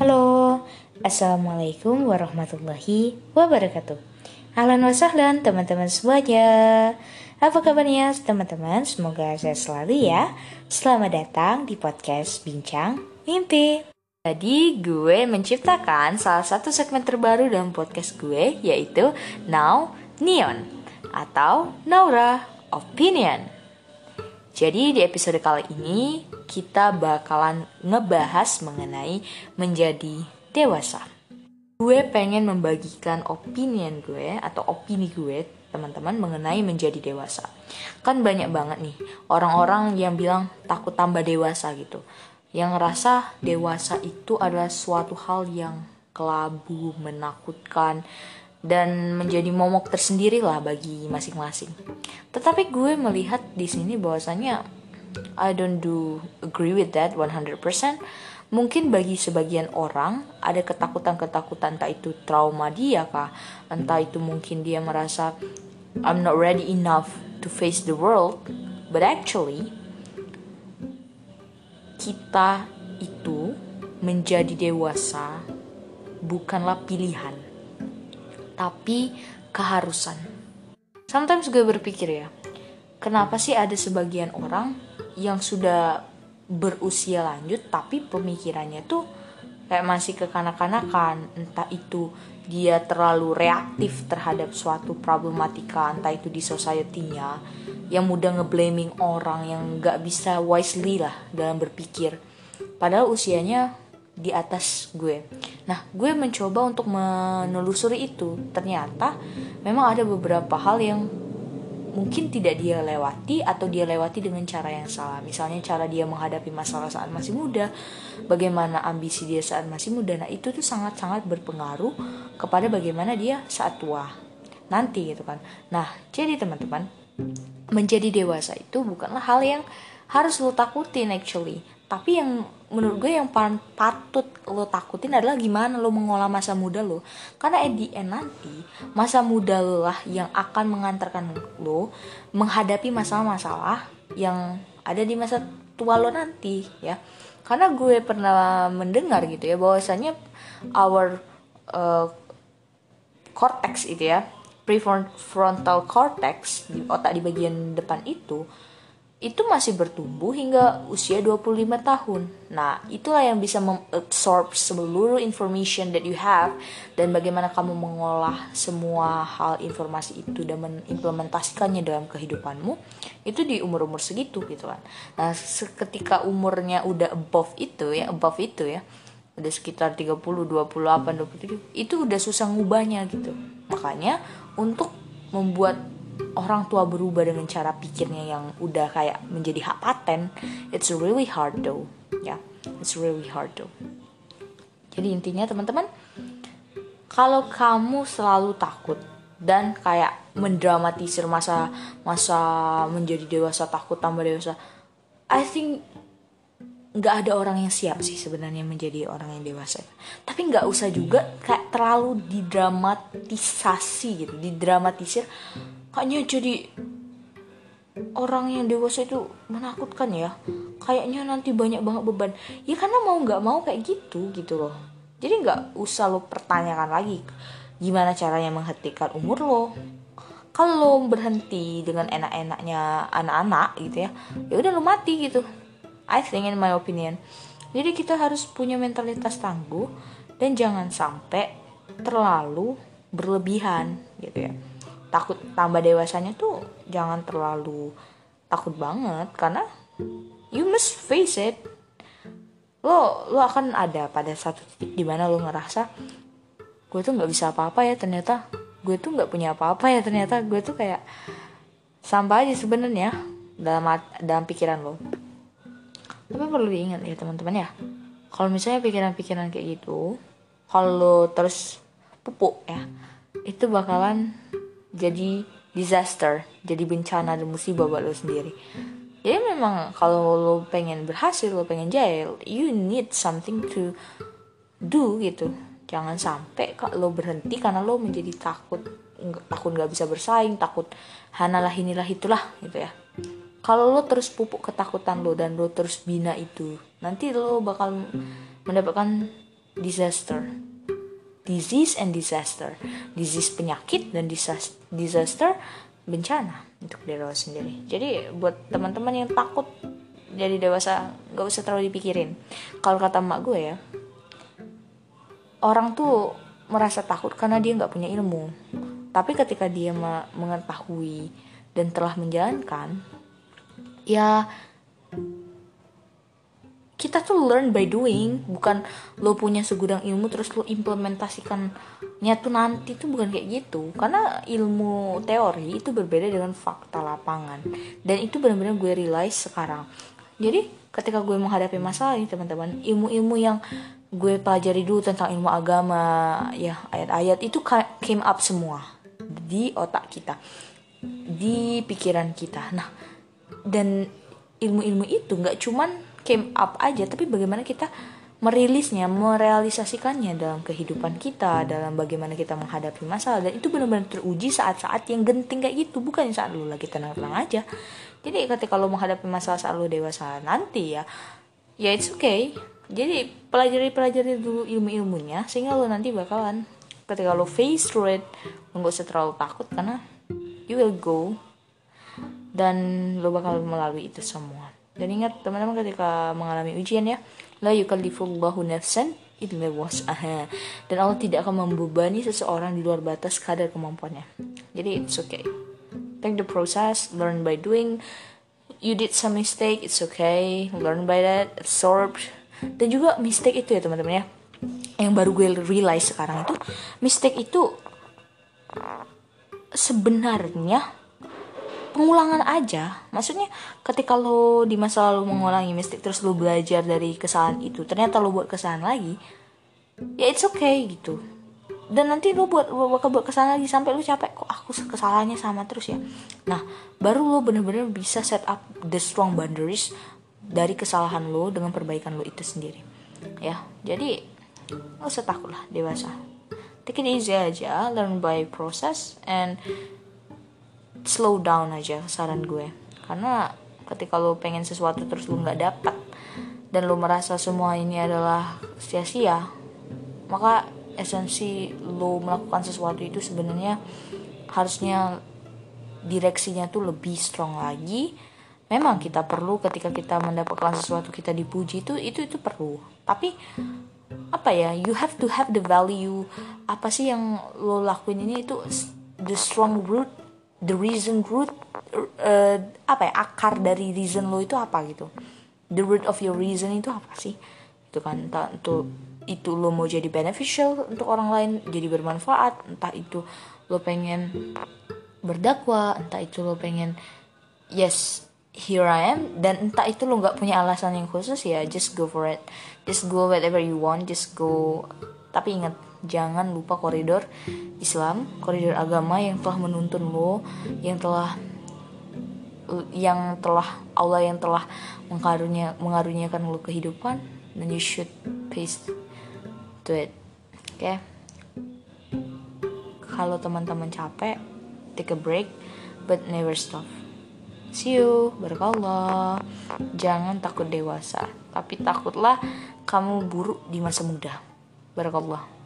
Halo, Assalamualaikum warahmatullahi wabarakatuh. Ahlan wa sahlan teman-teman semuanya. Apa kabarnya teman-teman? Semoga saya selalu ya. Selamat datang di podcast Bincang Mimpi. Jadi gue menciptakan salah satu segmen terbaru dalam podcast gue Yaitu Now Neon Atau Naura Opinion Jadi di episode kali ini kita bakalan ngebahas mengenai menjadi dewasa. Gue pengen membagikan opinion gue atau opini gue teman-teman mengenai menjadi dewasa. Kan banyak banget nih orang-orang yang bilang takut tambah dewasa gitu. Yang ngerasa dewasa itu adalah suatu hal yang kelabu, menakutkan, dan menjadi momok tersendiri lah bagi masing-masing. Tetapi gue melihat di sini bahwasanya I don't do agree with that 100%. Mungkin bagi sebagian orang ada ketakutan-ketakutan entah itu trauma dia kah, entah itu mungkin dia merasa I'm not ready enough to face the world, but actually kita itu menjadi dewasa bukanlah pilihan, tapi keharusan. Sometimes gue berpikir ya, kenapa sih ada sebagian orang yang sudah berusia lanjut tapi pemikirannya tuh kayak masih kekanak-kanakan entah itu dia terlalu reaktif terhadap suatu problematika entah itu di society-nya yang mudah ngeblaming orang yang nggak bisa wisely lah dalam berpikir padahal usianya di atas gue nah gue mencoba untuk menelusuri itu ternyata memang ada beberapa hal yang mungkin tidak dia lewati atau dia lewati dengan cara yang salah. Misalnya cara dia menghadapi masalah saat masih muda, bagaimana ambisi dia saat masih muda. Nah, itu tuh sangat-sangat berpengaruh kepada bagaimana dia saat tua. Nanti gitu kan. Nah, jadi teman-teman, menjadi dewasa itu bukanlah hal yang harus lo takutin actually tapi yang menurut gue yang paling patut lo takutin adalah gimana lo mengolah masa muda lo. Karena at the end nanti masa muda lo lah yang akan mengantarkan lo menghadapi masalah-masalah yang ada di masa tua lo nanti ya. Karena gue pernah mendengar gitu ya bahwasanya our uh, cortex itu ya prefrontal cortex di otak di bagian depan itu itu masih bertumbuh hingga usia 25 tahun. Nah, itulah yang bisa mengabsorb seluruh information that you have dan bagaimana kamu mengolah semua hal informasi itu dan mengimplementasikannya dalam kehidupanmu itu di umur-umur segitu gitu kan. Nah, ketika umurnya udah above itu ya, above itu ya, udah sekitar 30, 28, 27, itu udah susah ngubahnya gitu. Makanya untuk membuat orang tua berubah dengan cara pikirnya yang udah kayak menjadi hak paten it's really hard though. Ya yeah, it's really hard though. Jadi intinya teman-teman kalau kamu selalu takut dan kayak mendramatisir masa masa menjadi dewasa takut tambah dewasa I think nggak ada orang yang siap sih sebenarnya menjadi orang yang dewasa. Tapi nggak usah juga kayak terlalu didramatisasi gitu didramatisir kayaknya jadi orang yang dewasa itu menakutkan ya. Kayaknya nanti banyak banget beban. Ya karena mau nggak mau kayak gitu gitu loh. Jadi nggak usah lo pertanyakan lagi gimana caranya menghentikan umur lo. Kalau berhenti dengan enak-enaknya anak-anak gitu ya ya udah lo mati gitu. I think in my opinion. Jadi kita harus punya mentalitas tangguh dan jangan sampai terlalu berlebihan gitu ya takut tambah dewasanya tuh jangan terlalu takut banget karena you must face it. Lo lo akan ada pada satu titik di mana lo ngerasa gue tuh nggak bisa apa-apa ya ternyata. Gue tuh nggak punya apa-apa ya ternyata. Gue tuh kayak sampah aja sebenarnya dalam dalam pikiran lo. Tapi perlu diingat ya teman-teman ya. Kalau misalnya pikiran-pikiran kayak gitu kalau terus pupuk ya itu bakalan jadi disaster jadi bencana dan musibah buat lo sendiri. Jadi memang kalau lo pengen berhasil lo pengen jaya you need something to do gitu. Jangan sampai lo berhenti karena lo menjadi takut takut nggak bisa bersaing takut hanalah inilah itulah gitu ya. Kalau lo terus pupuk ketakutan lo dan lo terus bina itu nanti lo bakal mendapatkan disaster disease and disaster. Disease penyakit dan disaster bencana untuk diri lo sendiri. Jadi buat teman-teman yang takut jadi dewasa gak usah terlalu dipikirin. Kalau kata emak gue ya orang tuh merasa takut karena dia nggak punya ilmu. Tapi ketika dia mengetahui dan telah menjalankan ya kita tuh learn by doing. Bukan lo punya segudang ilmu terus lo implementasikannya tuh nanti. Tuh bukan kayak gitu. Karena ilmu teori itu berbeda dengan fakta lapangan. Dan itu benar-benar gue realize sekarang. Jadi ketika gue menghadapi masalah ini teman-teman ilmu-ilmu yang gue pelajari dulu tentang ilmu agama ya ayat-ayat itu came up semua di otak kita di pikiran kita. Nah dan ilmu-ilmu itu nggak cuman came up aja tapi bagaimana kita merilisnya, merealisasikannya dalam kehidupan kita, dalam bagaimana kita menghadapi masalah dan itu benar-benar teruji saat-saat yang genting kayak gitu, bukan saat lu lagi tenang-tenang aja. Jadi ketika lo menghadapi masalah saat lu dewasa nanti ya, ya it's okay. Jadi pelajari-pelajari dulu ilmu-ilmunya sehingga lo nanti bakalan ketika lo face through it, lo gak usah terlalu takut karena you will go dan lo bakal melalui itu semua. Dan ingat teman-teman ketika mengalami ujian ya, la yukallifullahu nafsan illa wus'aha. Dan Allah tidak akan membebani seseorang di luar batas kadar kemampuannya. Jadi it's okay. Take the process, learn by doing. You did some mistake, it's okay. Learn by that, absorb. Dan juga mistake itu ya teman-teman ya. Yang baru gue realize sekarang itu, mistake itu sebenarnya pengulangan aja. Maksudnya ketika lo di masa lalu mengulangi mistake terus lo belajar dari kesalahan itu ternyata lo buat kesalahan lagi ya it's okay gitu. Dan nanti lo buat bakal buat kesalahan lagi sampai lo capek kok aku kesalahannya sama terus ya? Nah baru lo bener-bener bisa set up the strong boundaries dari kesalahan lo dengan perbaikan lo itu sendiri. Ya jadi lo usah lah dewasa. Take it easy aja learn by process and slow down aja saran gue. Karena ketika lo pengen sesuatu terus lo nggak dapat dan lo merasa semua ini adalah sia-sia maka esensi lo melakukan sesuatu itu sebenarnya harusnya direksinya tuh lebih strong lagi. Memang kita perlu ketika kita mendapatkan sesuatu kita dipuji itu itu itu perlu. Tapi apa ya you have to have the value. Apa sih yang lo lakuin ini itu the strong root the reason root uh, apa ya akar dari reason lo itu apa gitu? The root of your reason itu apa sih? Itu kan entah itu itu lo mau jadi beneficial untuk orang lain jadi bermanfaat entah itu lo pengen berdakwah entah itu lo pengen yes here I am dan entah itu lo nggak punya alasan yang khusus ya just go for it. Just go whatever you want just go. Tapi ingat jangan lupa koridor Islam, koridor agama yang telah menuntun lo, yang telah yang telah Allah yang telah mengkarunia mengaruniakan lo kehidupan dan you should pace to it. Oke. Okay? Kalau teman-teman capek, take a break but never stop. See you, barakallah. Jangan takut dewasa, tapi takutlah kamu buruk di masa muda. Barakallah.